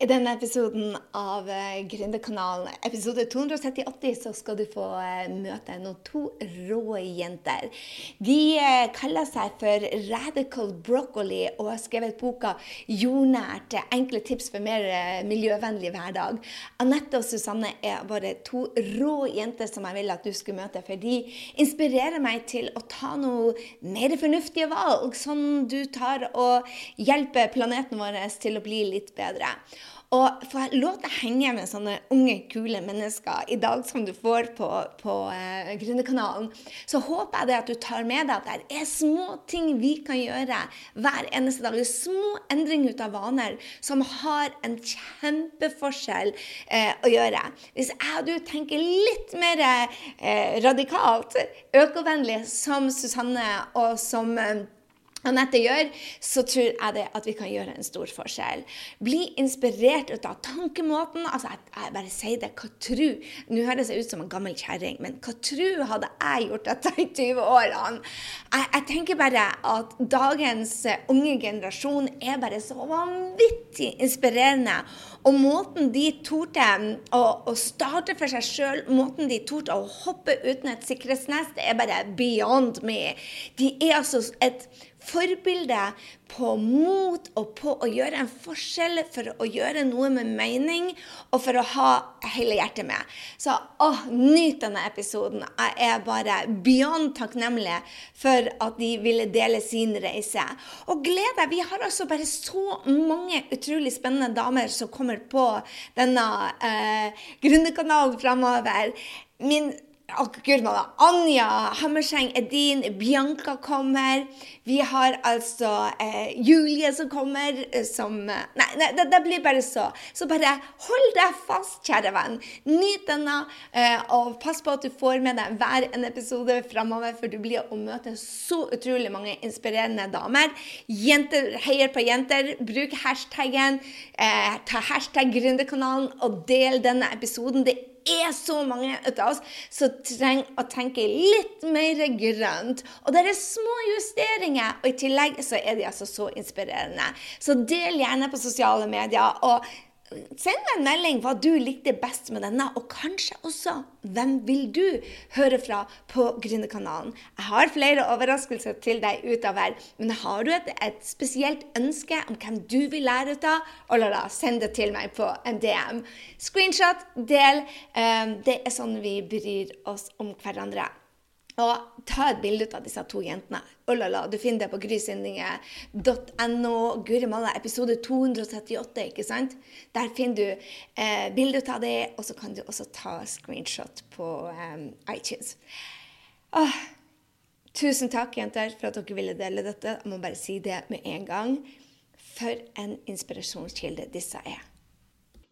I denne episoden av uh, Gründerkanalen, episode 238, så skal du få uh, møte noen to rå jenter. De uh, kaller seg for Radical Broccoli og har skrevet boka 'Jordnært enkle tips for mer miljøvennlig hverdag'. Anette og Susanne er bare to rå jenter som jeg vil at du skulle møte. For de inspirerer meg til å ta noe mer fornuftige valg, sånn du tar og hjelper planeten vår til å bli litt bedre. Og jeg lov til å henge med sånne unge, kule mennesker i dag som du får på, på eh, Gründerkanalen, så håper jeg det at du tar med deg at det er små ting vi kan gjøre hver eneste dag. Det er små endringer ut av vaner som har en kjempeforskjell eh, å gjøre. Hvis jeg og du tenker litt mer eh, radikalt, økovennlig, som Susanne og som eh, Anette gjør, så tror jeg det at vi kan gjøre en stor forskjell. Bli inspirert ut av tankemåten. altså Jeg, jeg bare sier det. Hva tru Nå høres jeg ut som en gammel kjerring, men hva tru hadde jeg gjort dette i 20-årene? Jeg, jeg, tenker bare at dagens unge generasjon er bare så vanvittig inspirerende. Og måten de torde å, å starte for seg sjøl, måten de torde å hoppe uten et sikkerhetsnest, det er bare beyond me. De er altså et forbilde på mot og på å gjøre en forskjell, for å gjøre noe med mening og for å ha hele hjertet med. Så åh, nyt denne episoden. Jeg er bare beyond takknemlig for at de ville dele sin reise. Og gled deg, vi har altså bare så mange utrolig spennende damer som kommer på denne eh, Gründerkanalen framover. Min Gud, Anja Hammerseng Edin, Bianca kommer. Vi har altså eh, Julie som kommer. Eh, som eh, Nei, nei det, det, blir bare så. Så bare hold deg fast, kjære venn. Nyt denne, eh, og pass på at du får med deg hver en episode framover, for du blir å møte så utrolig mange inspirerende damer. Jenter heier på jenter. Bruk hashtaggen. Eh, ta hashtag Gründerkanalen og del denne episoden. Det er så mange av oss som trenger å tenke litt mer grønt. Og det er små justeringer, og i tillegg så er de altså så inspirerende. Så del gjerne på sosiale medier. og Send meg en melding hva du likte best med denne, og kanskje også hvem vil du høre fra på Gründerkanalen. Jeg har flere overraskelser til deg utover, men har du et, et spesielt ønske om hvem du vil lære ut av, og da, send det til meg på en DM. Screenshot, del. Um, det er sånn vi bryr oss om hverandre. Og ta et bilde av disse to jentene. Oh du finner det på grysyndinge.no. Guri malla, episode 238, ikke sant? Der finner du eh, bilde av det, og så kan du også ta screenshot på um, iTunes. Åh, tusen takk, jenter, for at dere ville dele dette. Jeg må bare si det med en gang. For en inspirasjonskilde disse er.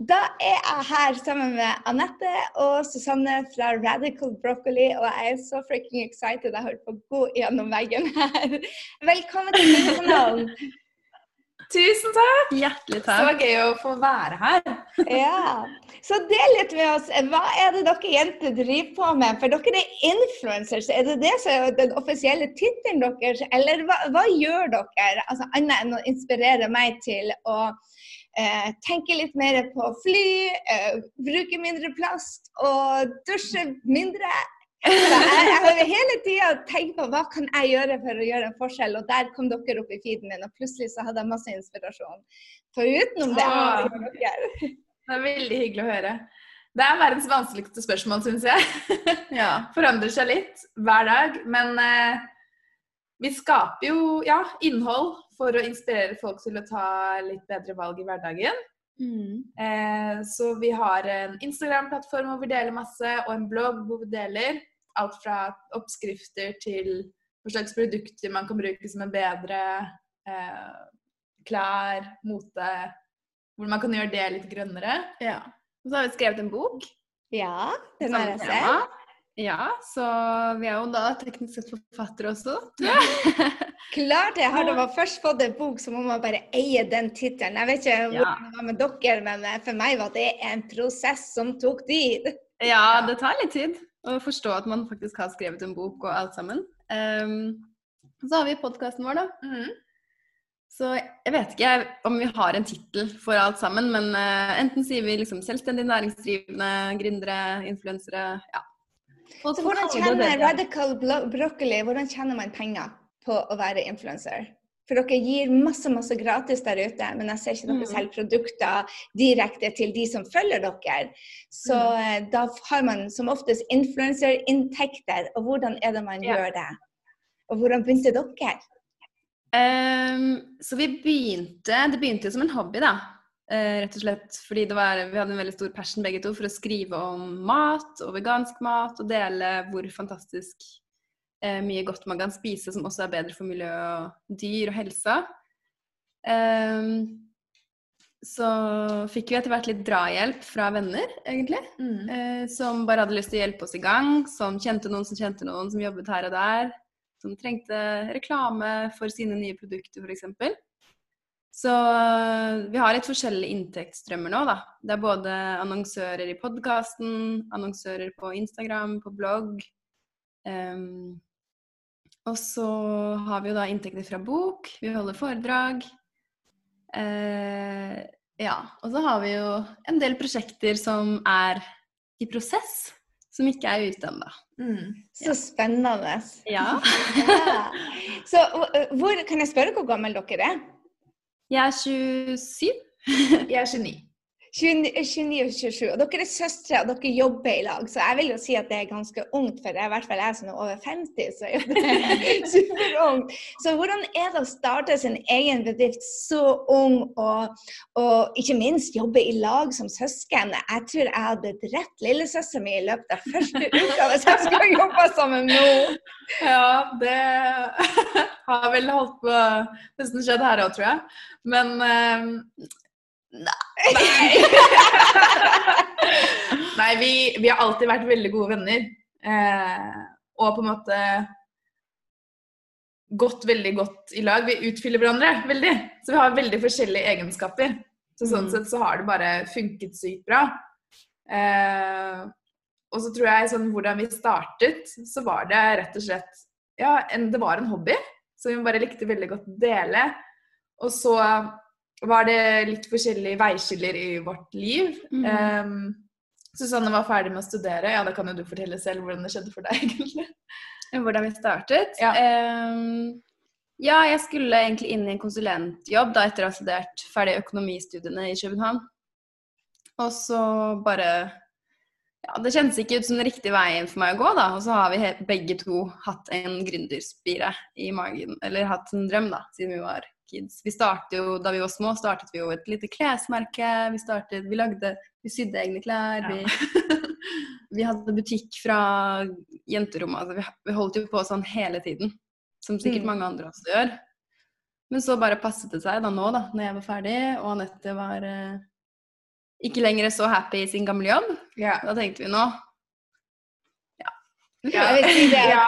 Da er jeg her sammen med Anette og Susanne fra Radical Broccoli, og jeg er så freaking excited. Jeg holder på å gå gjennom veggen her. Velkommen til min kanal. Tusen takk. Hjertelig takk. Så gøy å få være her. ja. Så del litt med oss. Hva er det dere jenter driver på med? For dere er influencers. Er det det som er den offisielle tittelen deres? Eller hva, hva gjør dere? Altså, Annet enn å inspirere meg til å eh, tenke litt mer på fly, eh, bruke mindre plast og dusje mindre. Så jeg, jeg har hele tida tenkt på hva kan jeg gjøre for å gjøre en forskjell, og der kom dere opp i feeden min, og plutselig så hadde jeg masse inspirasjon. For utenom det ah, Det er veldig hyggelig å høre. Det er verdens vanskeligste spørsmål, syns jeg. ja. Forandrer seg litt hver dag. Men eh, vi skaper jo ja, innhold for å inspirere folk til å ta litt bedre valg i hverdagen. Mm. Eh, så vi har en Instagram-plattform hvor vi deler masse, og en blogg hvor vi deler alt fra oppskrifter til hva slags produkter man kan bruke som er bedre, eh, klær, mote Hvor man kan gjøre det litt grønnere. Ja. Og så har vi skrevet en bok. Ja, den har jeg sett. Ja, så vi er jo da teknisk sett forfattere også. Klart det! Har man først fått en bok, så må man bare eie den tittelen. Jeg vet ikke hvordan det var med dere, men eh, for meg var det en prosess som tok tid. Ja, det tar litt tid å forstå at man faktisk har skrevet en bok og alt sammen. Um, så har vi podkasten vår, da. Mm. Så jeg vet ikke om vi har en tittel for alt sammen, men uh, enten sier vi liksom selvstendig næringsdrivende, gründere, influensere, ja. Så hvordan tjener Radical Broccoli, hvordan tjener man penger på å være influenser? For dere gir masse masse gratis der ute, men jeg ser ikke dere mm. selger produkter direkte til de som følger dere. Så mm. Eh, da har man som oftest influenserinntekter. Og hvordan er det man ja. gjør det? Og hvordan begynte dere? Um, så vi begynte Det begynte jo som en hobby, da. Uh, rett og slett fordi var, vi hadde en veldig stor passion begge to for å skrive om mat og vegansk mat og dele hvor fantastisk eh, mye godt man kan spise som også er bedre for miljø og dyr og helsa. Eh, så fikk vi etter hvert litt drahjelp fra venner, egentlig. Mm. Eh, som bare hadde lyst til å hjelpe oss i gang. Som kjente noen som kjente noen som jobbet her og der. Som trengte reklame for sine nye produkter, f.eks. Så vi har litt forskjellige inntektsstrømmer nå, da. Det er både annonsører i podkasten, annonsører på Instagram, på blogg. Um, og så har vi jo da inntekter fra bok, vi holder foredrag. Eh, ja. Og så har vi jo en del prosjekter som er i prosess, som ikke er ute ennå. Mm. Så spennende. Ja. ja. Så hvor, kan jeg spørre hvor gammel dere er? Jeg er 27. Jeg er 29. 29 og 27. Og dere er søstre, og dere jobber i lag. Så jeg vil jo si at det er ganske ungt, for det er i hvert fall jeg som er over 50, så er det superungt. Så hvordan er det å starte sin egen bedrift så ung, og, og ikke minst jobbe i lag som søsken? Jeg tror jeg hadde drept lillesøstera mi i løpet av første uka hvis jeg skulle jobbe sammen nå. Ja, det har vel holdt på nesten skjedd her òg, tror jeg. Men eh, Nei. Nei, vi, vi, har alltid vært veldig gode venner. Eh, og på en måte gått veldig godt i lag. Vi utfyller hverandre veldig. Så vi har veldig forskjellige egenskaper. Så sånn mm. sett så har det bare funket sykt bra. Eh, og så tror jeg sånn hvordan vi startet, så var det rett og slett Ja, en, det var en hobby som vi bare likte veldig godt å dele. Og så var det litt forskjellige veiskiller i vårt liv. Mm. Um, Susanne var ferdig med å studere. Ja, Da kan jo du fortelle selv hvordan det skjedde for deg, egentlig. Hvordan vi startet? Ja. Um, ja, jeg skulle egentlig inn i en konsulentjobb da etter å ha studert ferdig økonomistudiene i København. Og så bare Ja, det kjentes ikke ut som den riktige veien for meg å gå, da. Og så har vi begge to hatt en gründerspire i magen. Eller hatt en drøm, da, siden vi var kids. Vi startet jo, Da vi var små, startet vi jo et lite klesmerke. Vi startet, vi lagde, vi sydde egne klær. Ja. Vi, vi, hadde butikk fra jenterommet. Altså vi, vi, holdt jo på sånn hele tiden. Som sikkert mm. mange andre også gjør. Men så bare passet det seg da nå, da, når jeg var ferdig, og Anette var eh, ikke lenger så happy i sin gamle jobb. Yeah. Da tenkte vi nå ja. Jeg vil si det. Ja.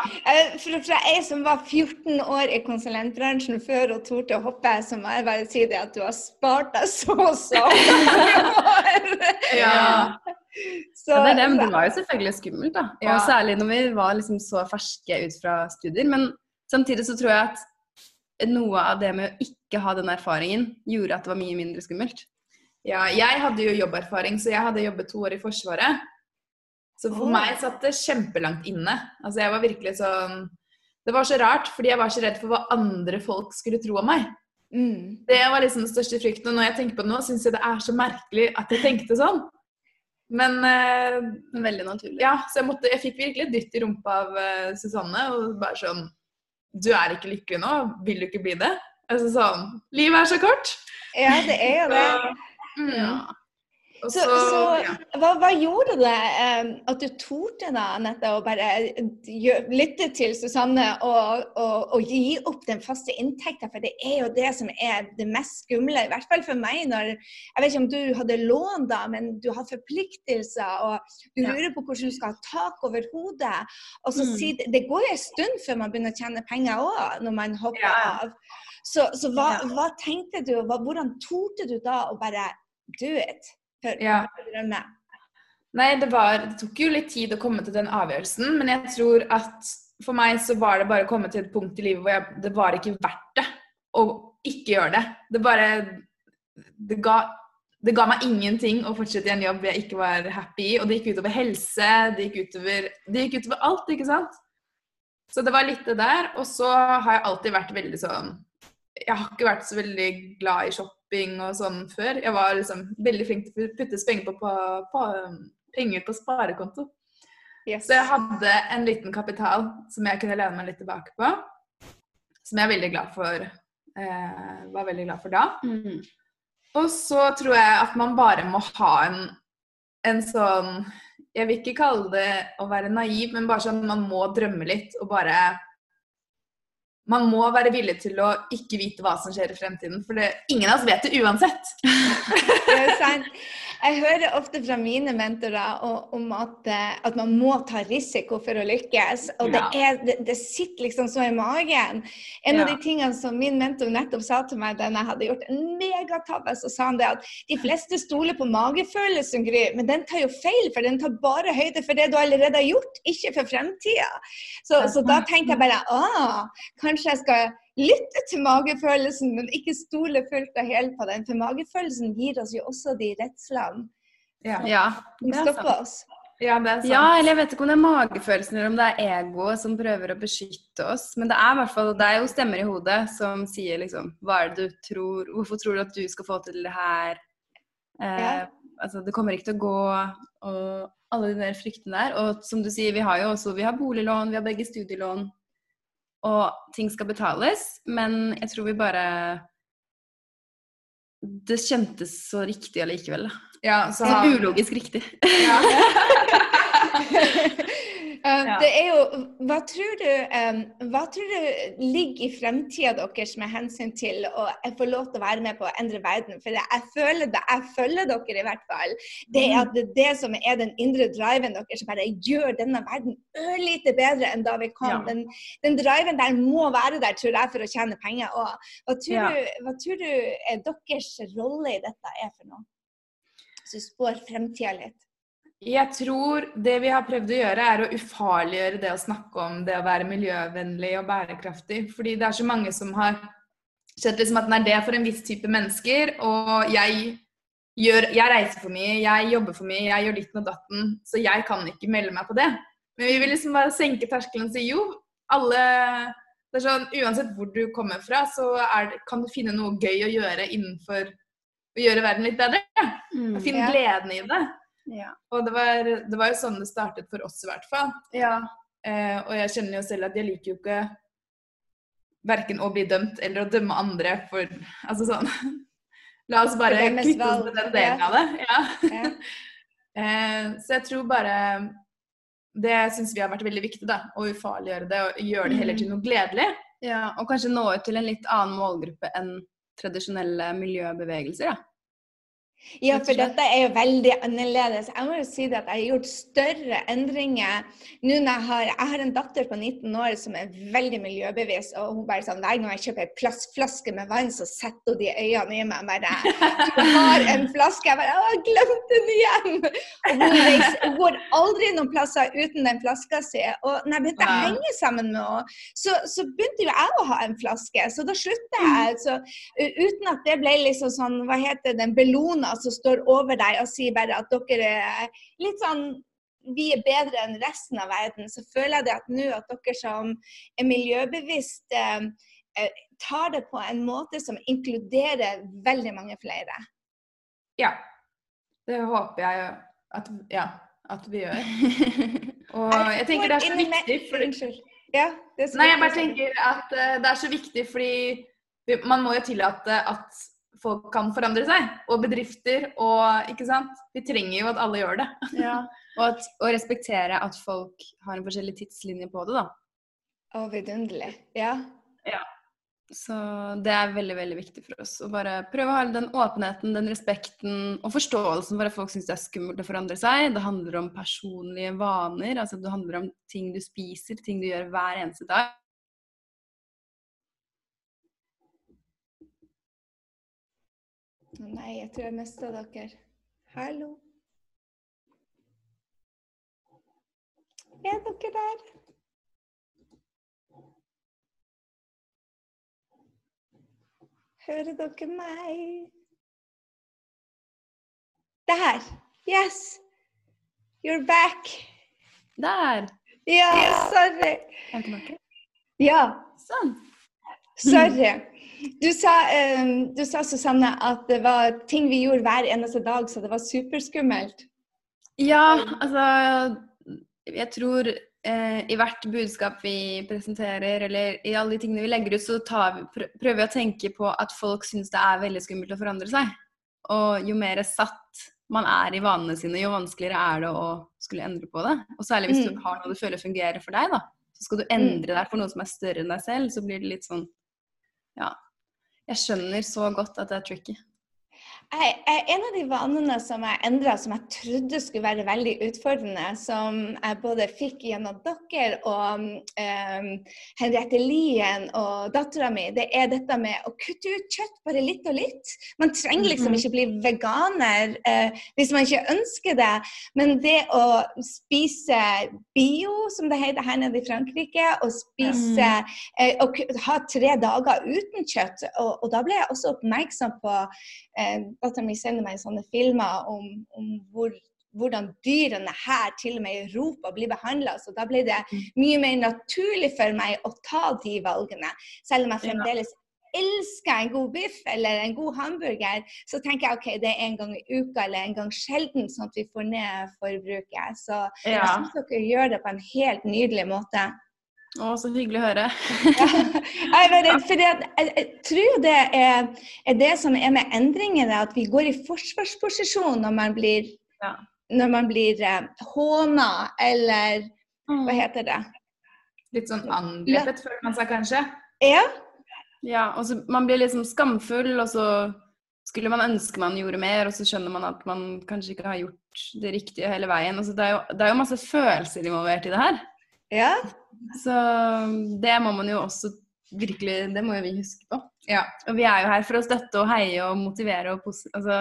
Fra jeg som var 14 år i konsulentbransjen før og torde å hoppe, så må jeg bare si det at du har spart deg så så ja. Så, ja, det, det, det, var jo selvfølgelig skummelt, da. Og særlig når vi var liksom så ferske ut fra studier. Men samtidig så tror jeg at noe av det med å ikke ha den erfaringen, gjorde at det var mye mindre skummelt. Ja, jeg hadde jo jobberfaring, så jeg hadde jobbet to år i Forsvaret. Så for oh. meg satt det kjempelangt inne. Altså jeg var virkelig sånn Det var så rart, fordi jeg var så redd for hva andre folk skulle tro om meg. Mm. Det var liksom den største frykten. Og når jeg tenker på det nå, syns jeg det er så merkelig at jeg tenkte sånn. Men uh, Veldig naturlig. Ja, så jeg, måtte, jeg fikk virkelig et dytt i rumpa av uh, Susanne. Og bare sånn Du er ikke lykkelig nå. Vil du ikke bli det? Altså sånn Livet er så kort. Ja, det er jo det. mm. ja. Så, så, så ja. hva, hva, gjorde det um, at du torde da, Anette, å bare lytte til Susanne og, og, og, gi opp den faste inntekten? For det er jo det som er det mest skumle, i hvert fall for meg. når, Jeg vet ikke om du hadde lån da, men du har forpliktelser, og du ja. lurer på hvordan du skal ha tak over hodet. Og så mm. si, Det går jo en stund før man begynner å tjene penger òg, når man hopper ja. av. Så, så hva, hva, tenkte du, hva, hvordan torde du da å bare do it? Ja. Nei, det, var, det tok jo litt tid å komme til den avgjørelsen, men jeg tror at for meg så var det bare å komme til et punkt i livet hvor jeg, det var ikke verdt det. å ikke gjøre det. Det bare det ga, det ga meg ingenting å fortsette i en jobb jeg ikke var happy i. Og det gikk utover helse, det gikk utover, det gikk utover alt, ikke sant. Så det var litt det der. Og så har jeg alltid vært veldig sånn Jeg har ikke vært så veldig glad i shopping og sånn før. Jeg var liksom veldig flink til å putte penger på, på, på, penger på sparekonto. Yes. Så jeg hadde en liten kapital som jeg kunne lene meg litt tilbake på. Som jeg veldig glad for. Eh, var veldig glad for da. Mm. Og så tror jeg at man bare må ha en, en sånn Jeg vil ikke kalle det å være naiv, men bare sånn man må drømme litt og bare man må være villig til å ikke vite hva som skjer i fremtiden, for det, ingen av oss vet det uansett. det er sant. Jeg hører ofte fra mine mentorer om at, eh, at, man må ta risiko for å lykkes. Og det, er, det, det sitter liksom så i magen. En ja. av de tingene som min mentor nettopp sa til meg da jeg hadde gjort en megatabbe, så sa han det at de fleste stoler på magefølelsen, Gry, men den tar jo feil, for den tar bare høyde for det du allerede har gjort, ikke for fremtida. Så, så, da tenkte jeg bare ah, kanskje jeg skal lytte til magefølelsen, men ikke stole fullt og helt på den. For magefølelsen gir oss jo også de redslene ja. ja som stopper oss. Ja, ja, eller jeg vet ikke om det er magefølelsen eller om det er egoet som prøver å beskytte oss. Men det er, fall, det er jo stemmer i hodet som sier liksom Hva er det du tror Hvorfor tror du at du skal få til det her? Eh, ja. Altså, det kommer ikke til å gå. Og alle de der fryktene der. Og som du sier, vi har jo også vi har boliglån, vi har begge studielån og ting skal betales, men jeg tror vi bare Det kjentes så riktig allikevel, da. Ja, så. Ulogisk riktig. Ja. Ja. Det er jo hva tror, du, um, hva tror du ligger i fremtida deres med hensyn til å få lov til å være med på å endre verden? For jeg føler, det, jeg følger dere i hvert fall. Det er at det, det som er den indre driven deres, som bare gjør denne verden ørlite bedre enn da vi kom. Ja. Den, den, driven der må være der, tror jeg, for å tjene penger òg. Hva, ja. hva, tror du er deres rolle i dette er for noe? Hvis du spår fremtida litt. Jeg tror det vi har prøvd å gjøre, er å ufarliggjøre det å snakke om det å være miljøvennlig og bærekraftig. Fordi det er så mange som har sett liksom at den er det for en viss type mennesker. Og jeg, gjør, jeg reiser for mye, jeg jobber for mye, jeg gjør ditten og datten. Så jeg kan ikke melde meg på det. Men vi vil liksom bare senke terskelen og si jo, alle det er sånn, Uansett hvor du kommer fra, så er, kan du finne noe gøy å gjøre innenfor å gjøre verden litt bedre. Mm, Finn ja. gleden i det. Ja. Og det var, det var, jo sånn det startet for oss, i hvert fall. Ja. Eh, og jeg kjenner jo selv at jeg liker jo ikke verken å bli dømt eller å dømme andre for Altså sånn La oss bare kvitte oss med den delen av det. Ja. eh, så jeg tror bare Det syns vi har vært veldig viktig, da. Å ufarliggjøre det og gjøre det heller til noe gledelig. Ja, Og kanskje nå ut til en litt annen målgruppe enn tradisjonelle miljøbevegelser. da. Ja, for dette er jo veldig annerledes. Jeg må jo si at jeg har gjort større endringer nå når jeg har Jeg har en datter på 19 år som er veldig miljøbevisst. Og hun bare sånn Hver gang jeg kjøper en plastflaske med vann, så setter hun de øynene i meg. bare Du har en flaske. Jeg bare Å, glemte den igjen! Og hun, reiser, hun går aldri noen plasser uten den flaska si. Og når jeg begynte å henge sammen med henne, så, så, begynte jo jeg å ha en flaske. Så da slutta jeg. Så, uten at det ble liksom sånn Hva heter den Bellona som står over deg og sier bare at dere er litt sånn vi er bedre enn resten av verden, så føler jeg det at nå at dere som er miljøbevisst eh, eh, tar det på en måte som inkluderer veldig mange flere. Ja. Det håper jeg at, ja, at vi gjør. Og jeg tenker det er så viktig for... Ja, Nei, jeg bare tenker at uh, det er så viktig fordi man må jo tillate at folk kan forandre seg. Og bedrifter og Ikke sant. Vi trenger jo at alle gjør det. ja. Og, at, å respektere at folk har en forskjellig tidslinje på det, da. Å, vidunderlig. Ja. ja. Så det er veldig veldig viktig for oss å bare prøve å ha den åpenheten, den respekten og forståelsen for at folk syns det er skummelt å forandre seg. Det handler om personlige vaner. altså Det handler om ting du spiser, ting du gjør hver eneste dag. Nei, jeg tror jeg mista dere. Hallo? Er dere der? Hører dere meg? Der. Yes. You're back. Der. Ja, sorry. Er du tilbake? Ja, Sånn. sorry. Du sa, eh, du sa, Susanne, at det var ting vi gjorde hver eneste dag, så det var superskummelt. Ja, altså Jeg tror eh, i hvert budskap vi presenterer, eller i alle de tingene vi legger ut, så tar vi, prøver vi å tenke på at folk syns det er veldig skummelt å forandre seg. Og jo mer satt man er i vanene sine, jo vanskeligere er det å skulle endre på det. Og særlig hvis Mm. du har noe du føler fungerer for deg, da. Så skal du endre deg for noe som er større enn deg selv, så blir det litt sånn Ja. Jeg skjønner så godt at det er tricky. Jeg, jeg, en av de vanene som jeg endra, som jeg trodde skulle være veldig utfordrende, som jeg både fikk gjennom dere og um, Henriette Lien og dattera mi, det er dette med å kutte ut kjøtt bare litt og litt. Man trenger liksom Mhm. ikke bli veganer uh, hvis man ikke ønsker det, men det å spise bio, som det heter her nede i Frankrike, og spise uh, og ha tre dager uten kjøtt, og, og da ble jeg også oppmerksom på Dattera mi sender meg sånne filmer om, om hvor, hvordan dyrene her, til og med i Europa, blir behandla. Så da ble det mye mer naturlig for meg å ta de valgene. Selv om jeg fremdeles elsker en god biff eller en god hamburger, så tenker jeg ok, det er en gang i uka eller en gang sjelden, sånn at vi får ned forbruket. Så jeg syns dere gjør det på en helt nydelig måte. Å, så hyggelig å høre. jeg, var redd, jeg, jeg tror det er, er det som er med endringene, at vi går i forsvarsposisjon når man blir, Ja. når man blir eh, håna, eller hva heter det? Litt sånn angrepet, føler man seg kanskje. Ja, Ja, og så Man blir liksom skamfull, og så skulle man ønske man gjorde mer, og så skjønner man at man kanskje ikke har gjort det riktige hele veien. Altså, det, er jo, det er jo masse følelser involvert i det her. Ja. Så det må man jo også virkelig Det må jo vi huske på. Ja. Og vi er jo her for å støtte og heie og motivere og altså,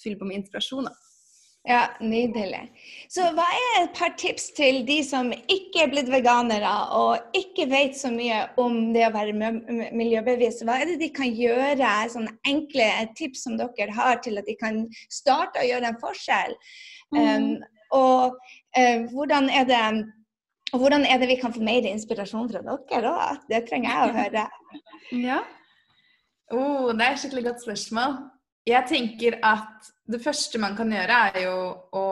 fylle på med inspirasjon. Da. Ja, nydelig. Så hva er et par tips til de som ikke er blitt veganere og ikke vet så mye om det å være miljøbevisst? Hva er det de kan gjøre, sånne enkle tips som dere har til at de kan starte å gjøre en forskjell? Um, og uh, hvordan er det og hvordan er det vi kan få mer inspirasjon fra dere òg? Det trenger jeg å høre. Ja. Oh, det er et skikkelig godt spørsmål. Jeg tenker at det første man kan gjøre, er jo å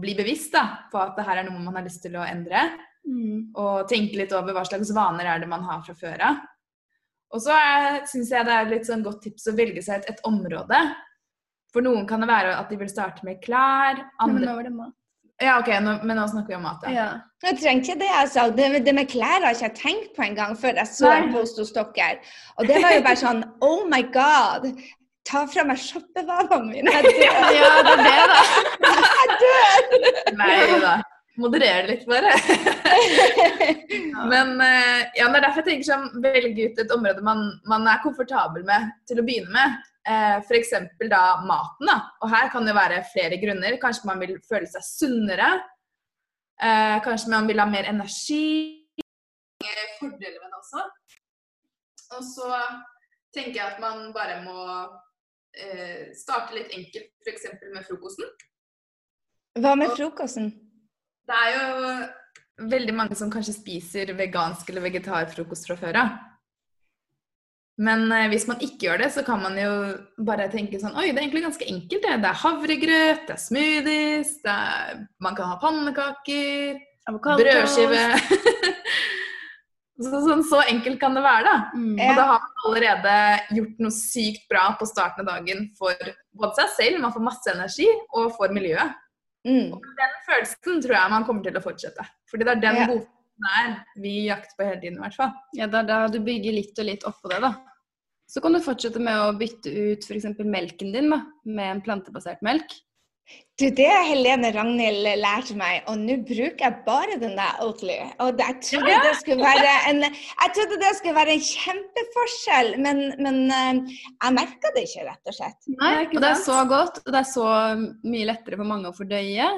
bli bevisst da, på at det her er noe man har lyst til å endre. Mm. Og tenke litt over hva slags vaner er det man har fra før av. Og så syns jeg det er et sånn godt tips å velge seg et, et område. For noen kan det være at de vil starte med klær. Andre... men nå var det mat. Ja, ok, nå, men nå snakker vi om mat, ja. Ja. Jeg trenger ikke det, altså. Det, det med klær har ikke jeg tenkt på engang før jeg så en post hos dere. Og det var jo bare sånn Oh my God! Ta fra meg shoppevanene mine. Jeg dør! ja, det er det, da. Jeg dør! Nei da. Moderer litt, bare. Men eh, ja, det er derfor jeg tenker sånn, velge ut et område man, man er komfortabel med til å begynne med. Eh, F.eks. da maten. da. Og her kan det være flere grunner. Kanskje man vil føle seg sunnere. Eh, kanskje man vil ha mer energi. Fordeler med det også. Og så tenker jeg at man bare må eh, starte litt enkelt, f.eks. med frokosten. Hva med frokosten? Det er jo veldig mange som kanskje spiser vegansk eller vegetarfrokost fra før av. Men eh, hvis man ikke gjør det, så kan man jo bare tenke sånn Oi, det er egentlig ganske enkelt. Det, det er havregrøt, det er smoothies, det er, man kan ha pannekaker, Avokado. brødskive så, sånn, så enkelt kan det være, da. Mm. Og da har man allerede gjort noe sykt bra på starten av dagen for både seg selv, man får masse energi, og for miljøet. Mm. Og den følelsen tror jeg man kommer til å fortsette. Fordi det er den Ja. godfølelsen der vi jakter på hele tiden, i hvert fall. Ja, det er da du bygger litt og litt oppå det, da. Så kan du fortsette med å bytte ut f.eks. melken din da, med en plantebasert melk. Du, det har Helene Ragnhild lært meg, og nå bruker jeg bare den der Oatly. Og det- jeg trodde det skulle være en, jeg trodde det skulle være en kjempeforskjell, men, men eh, jeg merka det ikke, rett og slett. Nei, og det er så godt, og det er så mye lettere for mange å fordøye.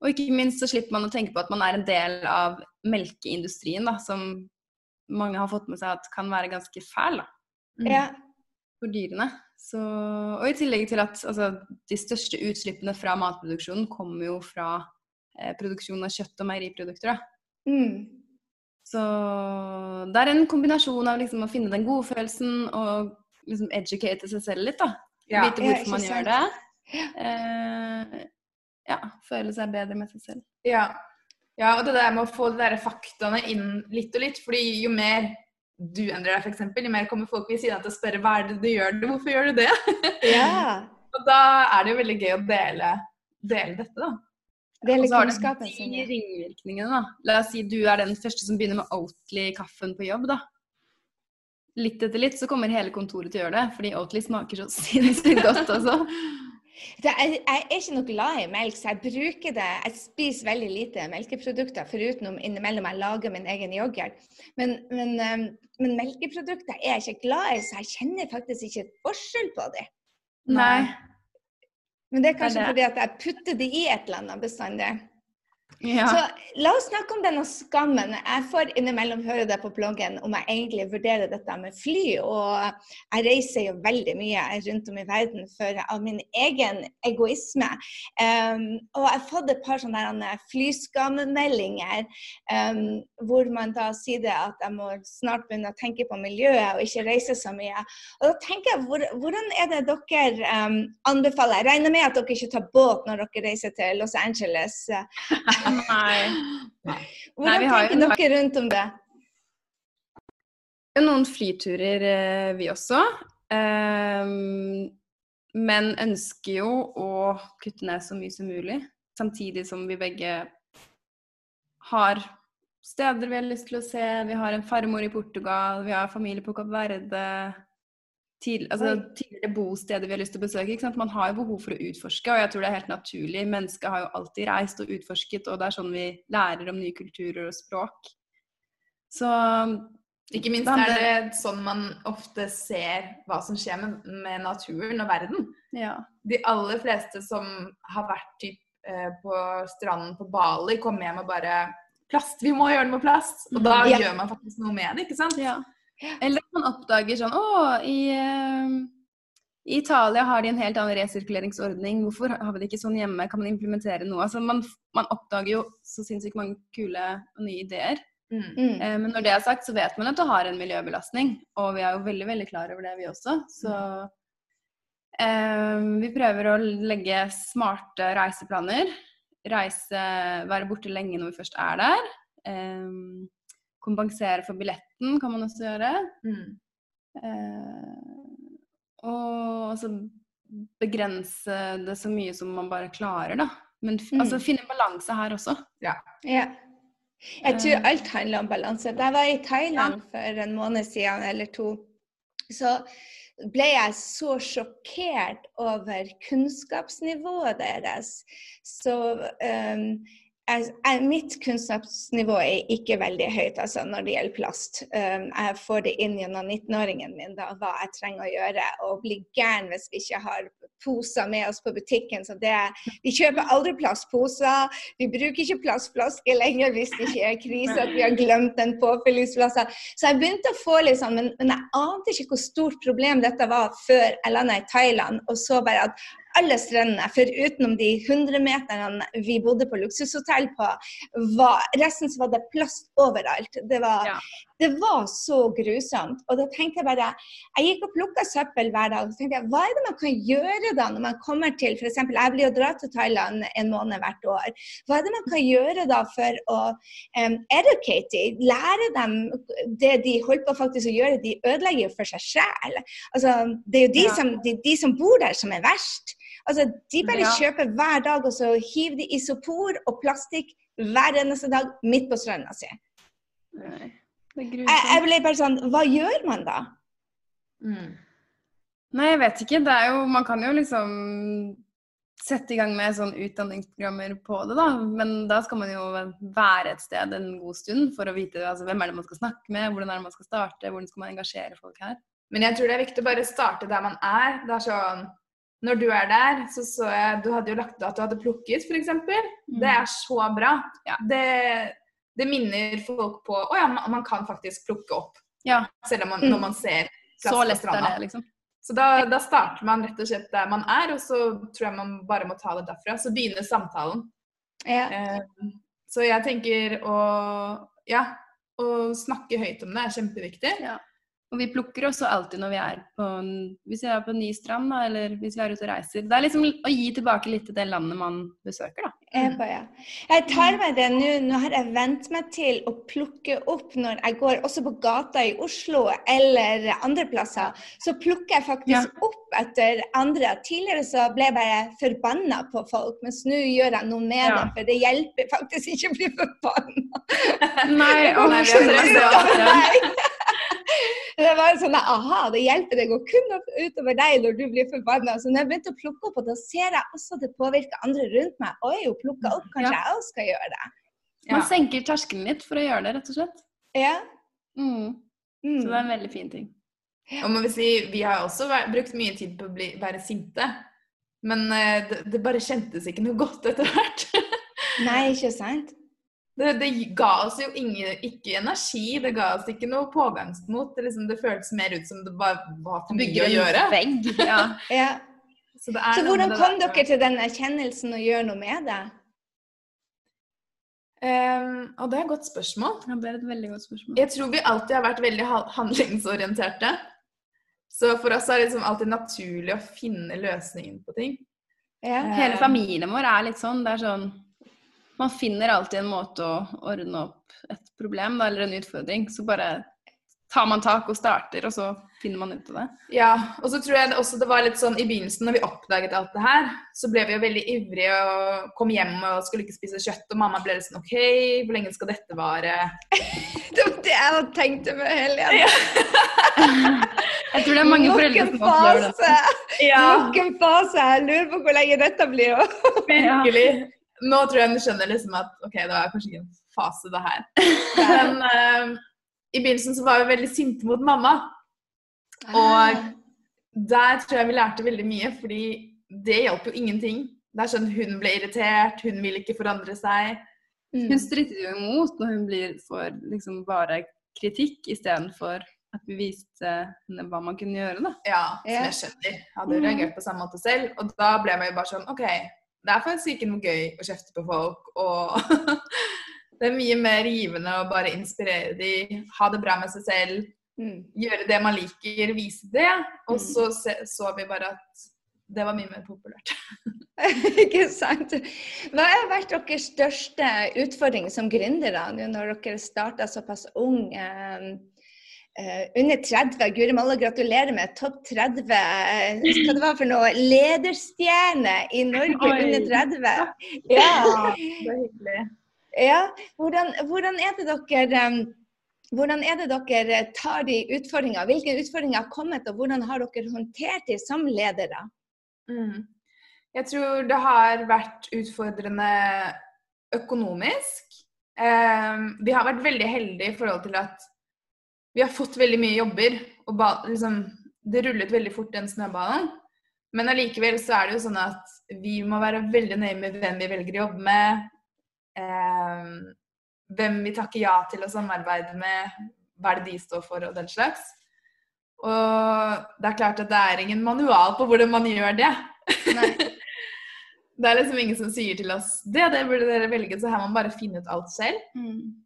Og ikke minst så slipper man å tenke på at man er en del av melkeindustrien, da, som mange har fått med seg at kan være ganske fæl. da. Mm. Ja. for dyrene. Så, og i tillegg til at altså, de største utslippene fra matproduksjonen kommer jo fra eh, produksjon av kjøtt og meieriprodukter. Mm. Så det er en kombinasjon av liksom, å finne den gode følelsen og liksom educate seg selv litt. da. Ja. Vite hvorfor man gjør det. Eh, ja, føle seg bedre med seg selv. Ja. ja, og det der med å få de der faktaene inn litt og litt. fordi jo mer du endrer deg, f.eks., jo mer kommer folk ved siden av til å spørre hva er det du gjør, hvorfor gjør du det? Ja. og da er det jo veldig gøy å dele, dele dette, da. Dele Og så har det kunnskapen de ringvirkningene, da. La oss si du er den første som begynner med Oatly-kaffen på jobb, da. Litt etter litt så kommer hele kontoret til å gjøre det, fordi Oatly smaker så sinnssykt godt også. Det, jeg, jeg er ikke noe glad i melk, så jeg bruker det Jeg spiser veldig lite melkeprodukter, foruten om innimellom jeg lager min egen yoghurt. Men, men, um, men melkeprodukter er jeg ikke glad i, så jeg kjenner faktisk ikke forskjell på dem. Nei. Men det er kanskje det. fordi at jeg putter det i et eller annet bestandig. Ja. Så la oss snakke om denne skammen. Jeg får innimellom høre det på bloggen om jeg egentlig vurderer dette med fly. Og jeg reiser jo veldig mye rundt om i verden for av min egen egoisme. Um, og jeg har fått et par sånne flyskammeldinger um, hvor man da sier det at jeg må snart begynne å tenke på miljøet og ikke reise så mye. Og da tenker jeg, hvor, hvordan er det dere um, anbefaler? Jeg regner med at dere ikke tar båt når dere reiser til Los Angeles. Nei. Hvordan Nei, tenker jo- dere rundt om det? Noen flyturer, eh, vi også. Ehm, men ønsker jo å kutte ned så mye som mulig. Samtidig som vi begge har steder vi har lyst til å se. Vi har en farmor i Portugal, vi har familie på Kapp Verde. Til, altså, tidligere bosteder vi har lyst til å besøke. Ikke sant? Man har jo behov for å utforske, og jeg tror det er helt naturlig. Mennesket har jo alltid reist og utforsket, og det er sånn vi lærer om nye kulturer og språk. Så Ikke minst er det sånn man ofte ser hva som skjer med, med naturen og verden. ja. De aller fleste som har vært typ, eh, på stranden på Bali, kommer hjem og bare Plast! Vi må gjøre det med plast! Og da Ja. gjør man faktisk noe med det, ikke sant? Ja. Eller at man oppdager sånn Å, i, eh, i Italia har de en helt annen resirkuleringsordning. Hvorfor har vi det ikke sånn hjemme? Kan man implementere noe? Altså, man, man oppdager jo så sinnssykt mange kule og nye ideer. Mm. Mm. Eh, men når det er sagt, så vet man at det har en miljøbelastning. Og vi er jo veldig, veldig klar over det, vi også. Så eh, vi prøver å legge smarte reiseplaner. Reise, være borte lenge når vi først er der. Eh, kompensere for billetten kan man også gjøre. Mm. Eh, og altså begrense det så mye som man bare klarer, da. Men Mm. altså finne balanse her også. Ja. Jeg tror Eh. alt handler om balanse. Da jeg var i Thailand for en måned siden eller to, så ble jeg så sjokkert over kunnskapsnivået deres. Så um, jeg, jeg, mitt kunnskapsnivå er ikke veldig høyt altså, når det gjelder plast. Um, jeg får det inn gjennom 19-åringen min da, hva jeg trenger å gjøre, og blir gæren hvis vi ikke har poser med oss på butikken. Så det, vi kjøper aldri plastposer. Vi bruker ikke plastflasker lenger hvis det ikke er krise at vi har glemt en påfyllingsflaske. Så jeg begynte å få litt sånn, men, men jeg ante ikke hvor stort problem dette var før jeg landa i Thailand og så bare at alle strendene, for utenom de 100 meterne vi bodde på luksushotell på, var, resten så var det plast overalt. Det var, Ja. det var så grusomt. Og da tenkte jeg bare Jeg gikk og plukka søppel hver dag. og tenkte jeg, Hva er det man kan gjøre da når man kommer til f.eks. Jeg blir jo dratt til Thailand en måned hvert år. Hva er det man kan gjøre da for å um, educate dem? Lære dem det de holder på faktisk å gjøre. De ødelegger jo for seg sjæl. Altså, det er jo de, Ja. som, de, de som bor der, som er verst. Altså, de bare Ja. kjøper hver dag, og så hiver de isopor og plastikk hver eneste dag midt på stranda si. Jeg, jeg ble bare sånn Hva gjør man da? Mm. Nei, jeg vet ikke. Det er jo, man kan jo liksom sette i gang med sånn utdanningsprogrammer på det, da. Men da skal man jo være et sted en god stund for å vite altså, hvem er det man skal snakke med, hvordan er det man skal starte, hvordan skal man engasjere folk her. Men jeg tror det er viktig å bare starte der man er. Det er sånn Når du er der, så så jeg Du hadde jo lagt ut at du hadde plukket, f.eks. Det er så bra. Ja. Det, det minner folk på Å ja, man, kan faktisk plukke opp. Ja, Selv om man, Mm. når man ser plast så på lett stranda. det, liksom. Så da, da, starter man rett og slett der man er, og så tror jeg man bare må ta det derfra. Så begynner samtalen. Ja. Eh, så jeg tenker å Ja, å snakke høyt om det er kjempeviktig. Ja. Og vi plukker også alltid når vi er på en, hvis vi er på en ny strand, da, eller hvis vi er ute og reiser. Det er liksom å gi tilbake litt til det landet man besøker, da. Jeg, på, ja. jeg tar meg det nå. Nå har jeg vent meg til å plukke opp når jeg går også på gata i Oslo eller andre plasser. Så plukker jeg faktisk ja. opp etter andre. Tidligere så ble jeg bare forbanna på folk, mens nå gjør jeg noe med ja. det. For det hjelper faktisk ikke å bli forbanna. Nei, og nei, det, det var sånn aha, det hjelper deg å kun utover deg når du blir forbanna. Så når jeg begynte å plukke opp, og da ser jeg også at det påvirker andre rundt meg. Oi, hun plukka opp, kanskje ja. jeg også skal gjøre det. Ja. Man senker terskelen litt for å gjøre det, rett og slett. Ja. Mm. Mm. Så det er en veldig fin ting. Ja. Og må vi, si, vi har også brukt mye tid på å bli, være sinte. Men uh, det, det, bare kjentes ikke noe godt etter hvert. Nei, ikke sant? Det, det, ga oss jo ingen, ikke energi, det ga oss ikke noe pågangsmot. Det, liksom, det føltes mer ut som det bare var for mye å gjøre. Vegg, ja. ja. Så, Så hvordan kom dere til den erkjennelsen og gjør noe med det? Um, og det er et godt spørsmål. Ja, det er et veldig godt spørsmål. Jeg tror vi alltid har vært veldig handlingsorienterte. Så for oss er det liksom alltid naturlig å finne løsningen på ting. Ja. Hele familien vår er litt sånn. Det er sånn man finner alltid en måte å ordne opp et problem da, eller en utfordring. Så bare tar man tak og starter, og så finner man ut av det. Ja, og så tror jeg det også det var litt sånn i begynnelsen når vi oppdaget alt det her, så ble vi jo veldig ivrige og kom hjem og skulle ikke spise kjøtt, og mamma ble litt sånn OK, hvor lenge skal dette vare? det var det jeg tenkte med Helene. Ja. jeg tror det er mange foreldre som opplever det. Ja. Nok en fase. Jeg lurer på hvor lenge dette blir. Virkelig. Nå tror jeg hun skjønner liksom at OK, det var kanskje ikke en fase, det her. Men uh, i begynnelsen så var vi veldig sinte mot mamma. Og ah. der tror jeg vi lærte veldig mye, fordi det hjalp jo ingenting. Det er sånn Hun ble irritert, hun vil ikke forandre seg. Mm. Hun stritter jo imot når hun blir for liksom bare kritikk istedenfor at vi viste henne hva man kunne gjøre. da. Ja, som jeg skjønner. Jeg hadde jo reagert på samme måte selv. Og da ble man jo bare sånn OK, det er faktisk ikke noe gøy å kjefte på folk. Og det er mye mer givende å bare inspirere dem, ha det bra med seg selv, mm. gjøre det man liker, vise det. Og mm. så så vi bare at det var mye mer populært. ikke sant. Hva har vært deres største utfordring som gründere når dere starta såpass ung? Eh, Uh, under 30, Guri malla, gratulerer med topp 30 uh, eh, hva det var for noe, lederstjerne i Norge Oi. under 30. Ja, det er hyggelig. Ja, hvordan, hvordan, er det dere um, hvordan er det dere tar de utfordringene? Hvilke utfordringer har kommet, og hvordan har dere håndtert de som ledere? Mm. Jeg tror det har vært utfordrende økonomisk. Um, vi har vært veldig heldige i forhold til at vi har fått veldig mye jobber, og ba, liksom, det rullet veldig fort, den snøballen. Men allikevel så er det jo sånn at vi må være veldig nøye med hvem vi velger å jobbe med. Eh, hvem vi takker ja til å samarbeide med, hva er det de står for, og den slags. Og det er klart at det er ingen manual på hvordan man gjør det. det er liksom ingen som sier til oss det, det burde dere velge, så her må man bare finne ut alt selv. Mm.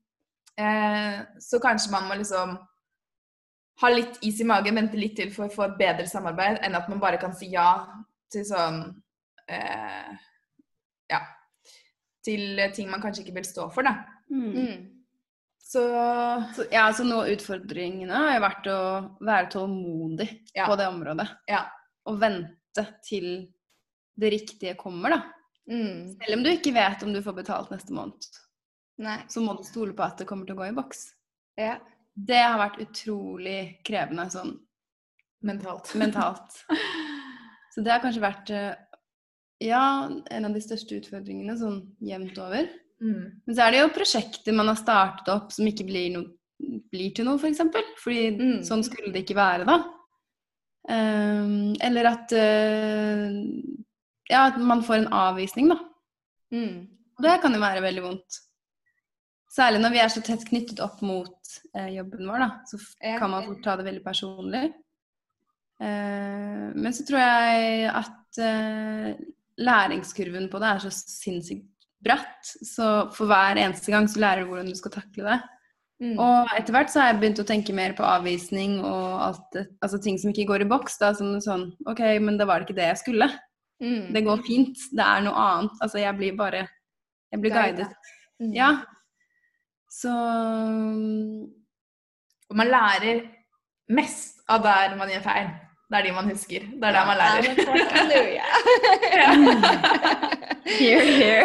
Eh, så kanskje man må liksom ha litt is i magen, vente litt til for å få et bedre samarbeid, enn at man bare kan si ja til sånn eh, Ja. Til ting man kanskje ikke vil stå for, da. Mm. mm. Så, så Ja, så noe av utfordringene har jo vært å være tålmodig ja. på det området. Ja. Og vente til det riktige kommer, da. Mm. Selv om du ikke vet om du får betalt neste måned. Nei. Så må du stole på at det kommer til å gå i boks. Ja det har vært utrolig krevende sånn mentalt. mentalt. Så det har kanskje vært eh, ja, en av de største utfordringene sånn jevnt over. Mm. Men så er det jo prosjekter man har startet opp som ikke blir, no, blir til noe, f.eks. For eksempel. Fordi mm. sånn skulle det ikke være da. Um, eller at uh, ja, at man får en avvisning, da. Mm. Det kan jo være veldig vondt. Særlig når vi er så tett knyttet opp mot uh, jobben vår, da, så kan man fort ta det veldig personlig. Uh, men så tror jeg at eh, læringskurven på det er så sinnssykt bratt. Så for hver eneste gang så lærer du hvordan du skal takle det. Mm. Og etter hvert så har jeg begynt å tenke mer på avvisning og alt altså ting som ikke går i boks. da, Som sånn OK, men da var det ikke det jeg skulle. Mm. Det går fint. Det er noe annet. Altså jeg blir bare Jeg blir guidet. Mm. Ja. Så Og man lærer mest av der man gjør feil. Det er de man husker. Det er der man lærer. Here, here.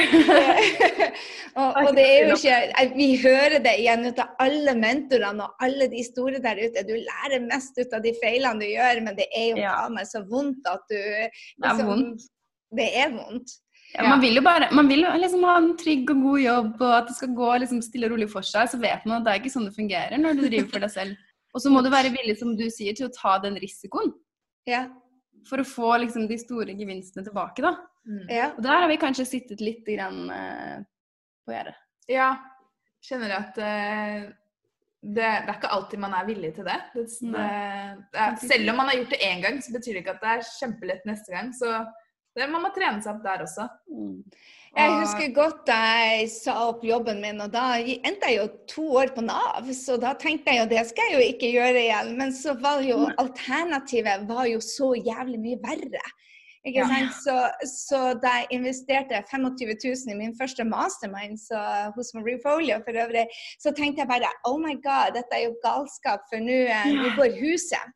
og, og, det er jo ikke Vi hører det igjen ut av alle mentorene og alle de store der ute. Du lærer mest ut av de feilene du gjør, men det er jo faen meg så vondt at du liksom, Det er liksom, vondt. Det er vondt. Ja, man vil jo bare man vil liksom ha en trygg og god jobb, og at det skal gå liksom stille og rolig for seg. Så vet man at det er ikke sånn det fungerer når du driver for deg selv. Og så må du være villig, som du sier, til å ta den risikoen. Ja. For å få liksom de store gevinstene tilbake, da. Mm. Ja. Og der har vi kanskje sittet litt grann, eh, på gjerdet. Ja. Kjenner at eh, det, det, er ikke alltid man er villig til det. det, det er, selv om man har gjort det én gang, så betyr det ikke at det er kjempelett neste gang. Så man må trene seg opp der også. Mm. Jeg husker godt da jeg sa opp jobben min, og da endte jeg jo to år på Nav. Så da tenkte jeg jo det skal jeg jo ikke gjøre igjen. Men så var jo alternativet var jo så jævlig mye verre. Ikke sant? Så, så, da jeg investerte 25 000 i min første mastermind så, hos Marie Folio for øvrig, så tenkte jeg bare oh my god, dette er jo galskap, for nå ja. går huset.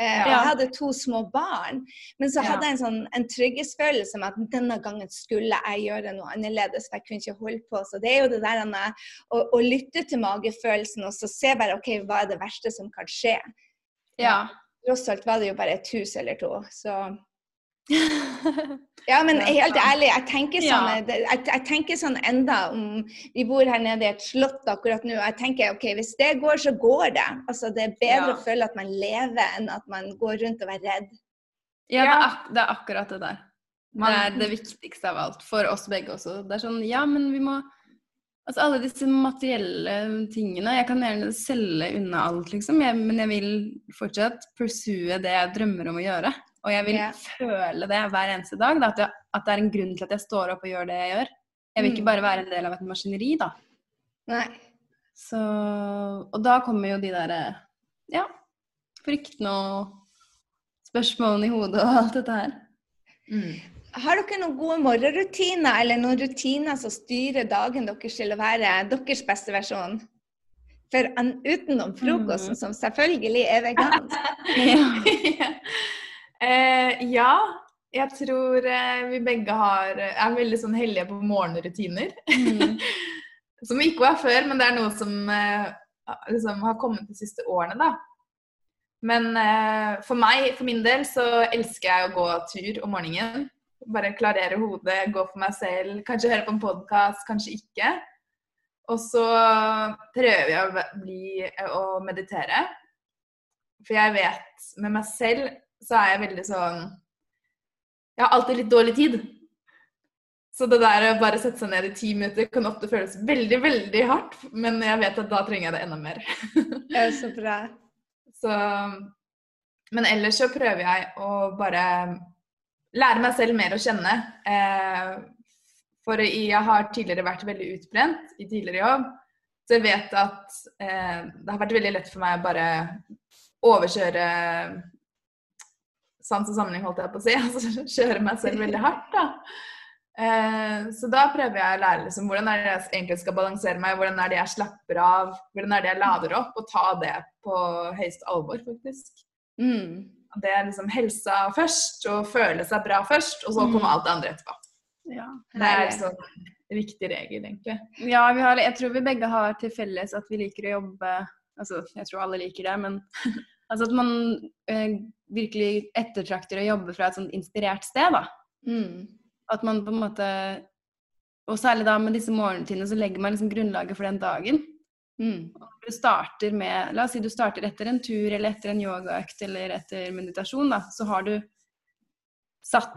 Eh, ja. Jeg hadde to små barn. Men så hadde jeg en, sånn, en trygghetsfølelse om at denne gangen skulle jeg gjøre noe annerledes. For jeg kunne ikke holde på. Så det er jo det der å, å lytte til magefølelsen og så se bare OK, hva er det verste som kan skje? Ja. Tross alt var det jo bare et hus eller to. Så ja, men helt ærlig, jeg tenker sånn, jeg, jeg, tenker sånn enda om Vi bor her nede i et slott akkurat nå. Jeg tenker ok, hvis det går, så går det. Altså, Det er bedre ja. å føle at man lever, enn at man går rundt og er redd. Ja, det er, ak det er akkurat det der. Det er det viktigste av alt. For oss begge også. Det er sånn, ja, men vi må Altså alle disse materielle tingene. Jeg kan gjerne selge unna alt, liksom, jeg, men jeg vil fortsatt pursue det jeg drømmer om å gjøre. Og jeg vil yeah. føle det hver eneste dag. Da, at, jeg, at, det er en grunn til at jeg står opp og gjør det jeg gjør. Jeg vil ikke mm. bare være en del av et maskineri, da. Nei. Så Og da kommer jo de derre ja, fryktene og spørsmålene i hodet og alt dette her. Mm. Har dere noen gode morgenrutiner eller noen rutiner som styrer dagen deres til å være deres beste versjon? For utenom frokosten, mm. som selvfølgelig er vegansk. ja. Eh, ja, jeg tror eh, vi begge har, er veldig sånn heldige på morgenrutiner. Mm. som ikke var før, men det er noe som eh, liksom, har kommet de siste årene, da. Men eh, for meg, for min del, så elsker jeg å gå tur om morgenen. Bare klarere hodet, gå for meg selv. Kanskje høre på en podkast, kanskje ikke. Og så prøver jeg å, bli, å meditere. For jeg vet med meg selv så er jeg veldig sånn Jeg har alltid litt dårlig tid. Så det der å bare sette seg ned i ti minutter kan ofte føles veldig, veldig hardt. Men jeg vet at da trenger jeg det enda mer. det er så bra. Så, men ellers så prøver jeg å bare lære meg selv mer å kjenne. Eh, for jeg har tidligere vært veldig utbrent i tidligere jobb. Så jeg vet at eh, det har vært veldig lett for meg å bare overkjøre sans og samling, holdt jeg på å si. Altså kjøre meg selv veldig hardt, da. Eh, så da prøver jeg å lære liksom, hvordan er det jeg egentlig skal balansere meg, hvordan er det jeg slapper av, hvordan er det jeg lader opp, og ta det på høyeste alvor, faktisk. Mm. Det er liksom helsa først, og føle seg bra først, og så kommer mm. alt det andre etterpå. Ja, det er liksom en viktig regel, egentlig. Ja, har, jeg tror vi begge har til felles at vi liker å jobbe Altså, jeg tror alle liker det, men Altså at man eh, virkelig ettertrakter å jobbe fra et sånn inspirert sted, da. Mm. At man på en måte Og særlig da med disse morgentidene, så legger man liksom grunnlaget for den dagen. Mm. Du starter med La oss si du starter etter en tur eller etter en yogaøkt eller etter meditasjon, da. Så har du satt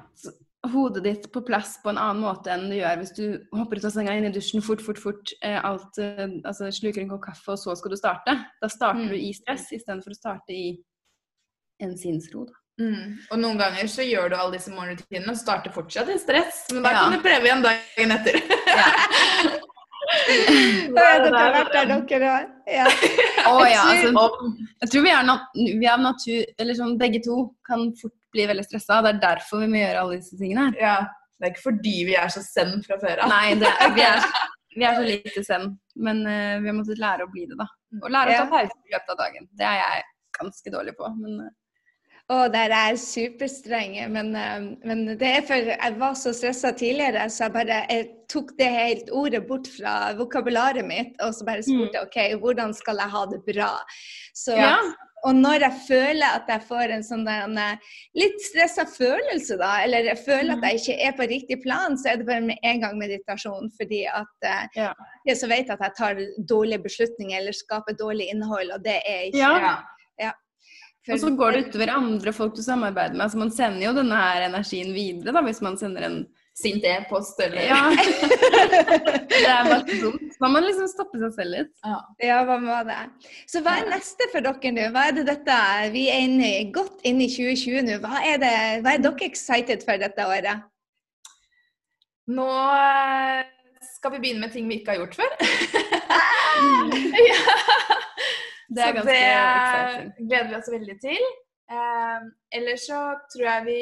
hodet ditt på plass på en annen måte enn du gjør hvis du hopper ut av senga inn i dusjen fort, fort, fort, eh, alt, eh, altså sluker en kopp kaffe, og så skal du starte. Da starter mm. du i stress istedenfor å starte i en sinnsro. Da. Mm. Og noen ganger så gjør du alle disse morgenrutinene og starter fortsatt i stress. Men da Ja. kan du prøve igjen dagen etter. Dere har vært der, dere har. Ja. Oh, ja, Jeg altså, jeg tror vi er, nat vi er natur... Eller sånn, begge to kan fort bli veldig stressa. Det er derfor vi må gjøre alle disse tingene her. ja. Det er ikke fordi vi er så zen fra før av. Nei, det, vi, er, vi er så lite zen. Men uh, vi har måttet lære å bli det, da. Og lære å ta Ja. pause i løpet av dagen. Det er jeg ganske dårlig på. Men eh, Og der er jeg superstrenge, men, eh, men det er for jeg var så stressa tidligere, så jeg bare jeg tok det helt ordet bort fra vokabularet mitt, og så bare spurte OK, hvordan skal jeg ha det bra? Så, ja. Og når jeg føler at jeg får en sånn der, en, eh, litt stressa følelse, da, eller jeg føler at jeg ikke er på riktig plan, så er det bare med en gang meditasjon. Fordi at eh, Ja. jeg så vet at jeg tar dårlige beslutninger eller skaper dårlig innhold, og det er ikke Ja. Ja. Og så går det utover andre folk du samarbeider med. Altså, man sender jo denne her energien videre da, hvis man sender en Sint e-post eller Ja. det er bare dumt. Man må liksom stoppe seg selv litt. Ja, hva må det? Så hva er neste for dere nå? Hva er det dette? Vi er inne, godt inne i 2020 nå. Hva er, det, hva er dere excited for dette året? Nå eh, skal vi begynne med ting vi ikke har gjort før. Det så det exciting. gleder vi oss veldig til. Eh, ellers så tror jeg vi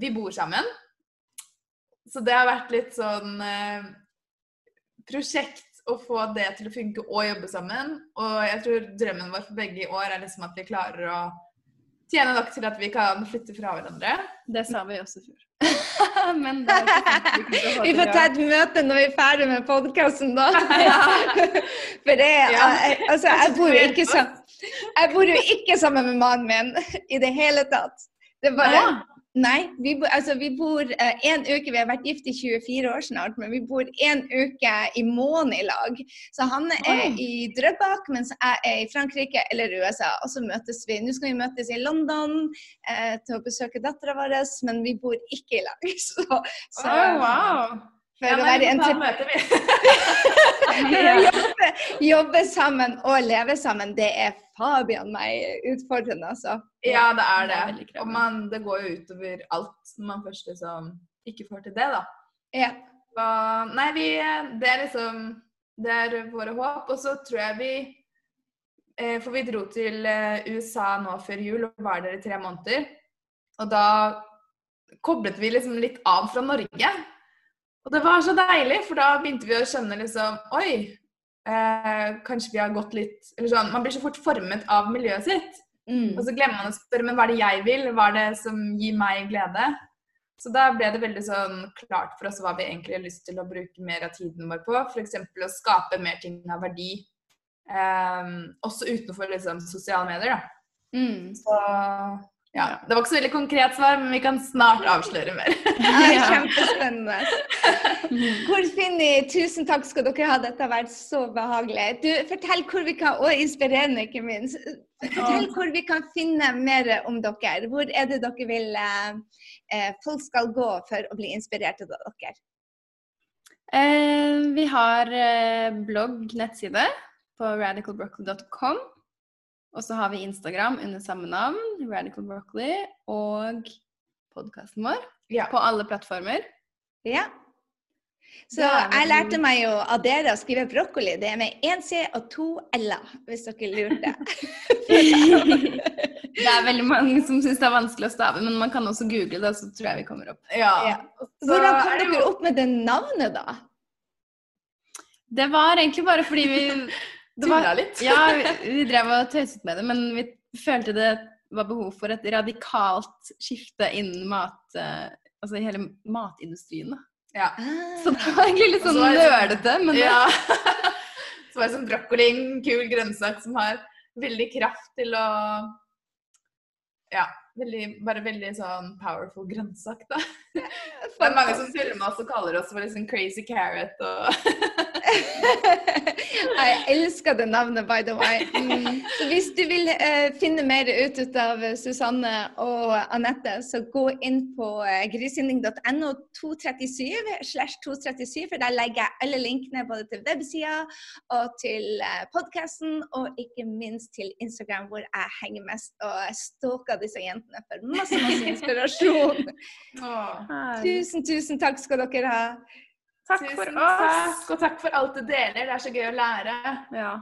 Vi bor sammen. Så det har vært litt sånn eh, prosjekt å få det til å funke og jobbe sammen. Og jeg tror drømmen vår for begge i år er liksom at vi klarer å tjene nok til at vi kan flytte fra hverandre. Det sa vi også før. Men det er ikke. Vi får ta et møte når vi er ferdig med podkasten, da. For det Altså, jeg bor jo ikke sammen Jeg bor jo ikke sammen med mannen min i det hele tatt. Det er bare. Nei, vi, bo, altså, vi bor én en uke Vi har vært gift i 24 år snart, men vi bor en uke i måneden i lag. Så han er Oi. i Drøbak, mens jeg er i Frankrike eller USA. Og så møtes vi. Nå skal vi møtes i London uh, til å besøke dattera vår, men vi bor ikke i lag. Så, så oh, wow. For Ja, å være vi en får ta til et møte, vi. jobbe, jobbe sammen og leve sammen, det er Fabian meg utfordrende, altså. Ja, det er Det det. er og man, det går jo utover alt når man først liksom ikke får til det, da. Ja. Så, nei, vi, det er liksom Det er våre håp. Og så tror jeg vi eh, For vi dro til eh, USA nå før jul og var der i tre måneder. Og da koblet vi liksom litt av fra Norge. Og det var så deilig, for da begynte vi å skjønne liksom Oi, eh, kanskje vi har gått litt Eller sånn Man blir så fort formet av miljøet sitt. Mm. Og så glemmer man å spørre men hva er det jeg vil, hva er det som gir meg glede? Så da ble det veldig sånn klart for oss hva vi egentlig har lyst til å bruke mer av tiden vår på. F.eks. å skape mer ting av verdi. ehm, også utenfor liksom, sosiale medier. Da. Mm. Så ja. Det var ikke så veldig konkret svar, men vi kan snart avsløre mer. Ja, er kjempespennende. Hvor finner Tusen takk skal dere ha, dette har vært så behagelig. Du, Fortell hvor vi kan, og inspirerende ikke minst. Fortell hvor vi kan finne mer om dere. Hvor er det dere vil eh, eh, folk skal gå for å bli inspirert av dere? Eh, vi har eh, blogg, nettside på radicalbroccoli.com. Og så har vi Instagram under samme navn, Radical Broccoli, og podkasten vår Ja. på alle plattformer. Ja. Så jeg lærte meg jo av dere å skrive brokkoli. Det er med én C og to L-er, hvis dere lurte. Det er veldig mange som syns det er vanskelig å stave, men man kan også google det, så tror jeg vi kommer opp. Ja. Ja. Så Hvordan kom dere opp med det navnet, da? Det var egentlig bare fordi vi Tulla litt. Ja, vi, vi drev og tøyset med det, men vi følte det var behov for et radikalt skifte innen mat eh, Altså i hele matindustrien. da. Ja. Så det var egentlig litt Og så sånn sånn- nerdete, men det, Ja. Så var det sånn brokkoli, en kul grønnsak som har veldig kraft til å Ja. Veldig, bare veldig sånn powerful grønnsak, da. Det er mange som tuller med oss og kaller oss for liksom crazy carrot og Jeg elsker det navnet, by the way. Mm. Så hvis du vil uh, finne mer ut, ut av Susanne og Anette, så gå inn på uh, grisinding.no 237 slash 237, for der legger jeg alle linkene både til websida og til uh, podkasten, og ikke minst til Instagram, hvor jeg henger mest og stalker disse jentene for masse, masse inspirasjon. tusen, tusen takk skal dere ha. Takk Tusen for oss. Takk, og takk for alt du deler. Det er så gøy å lære. Ja.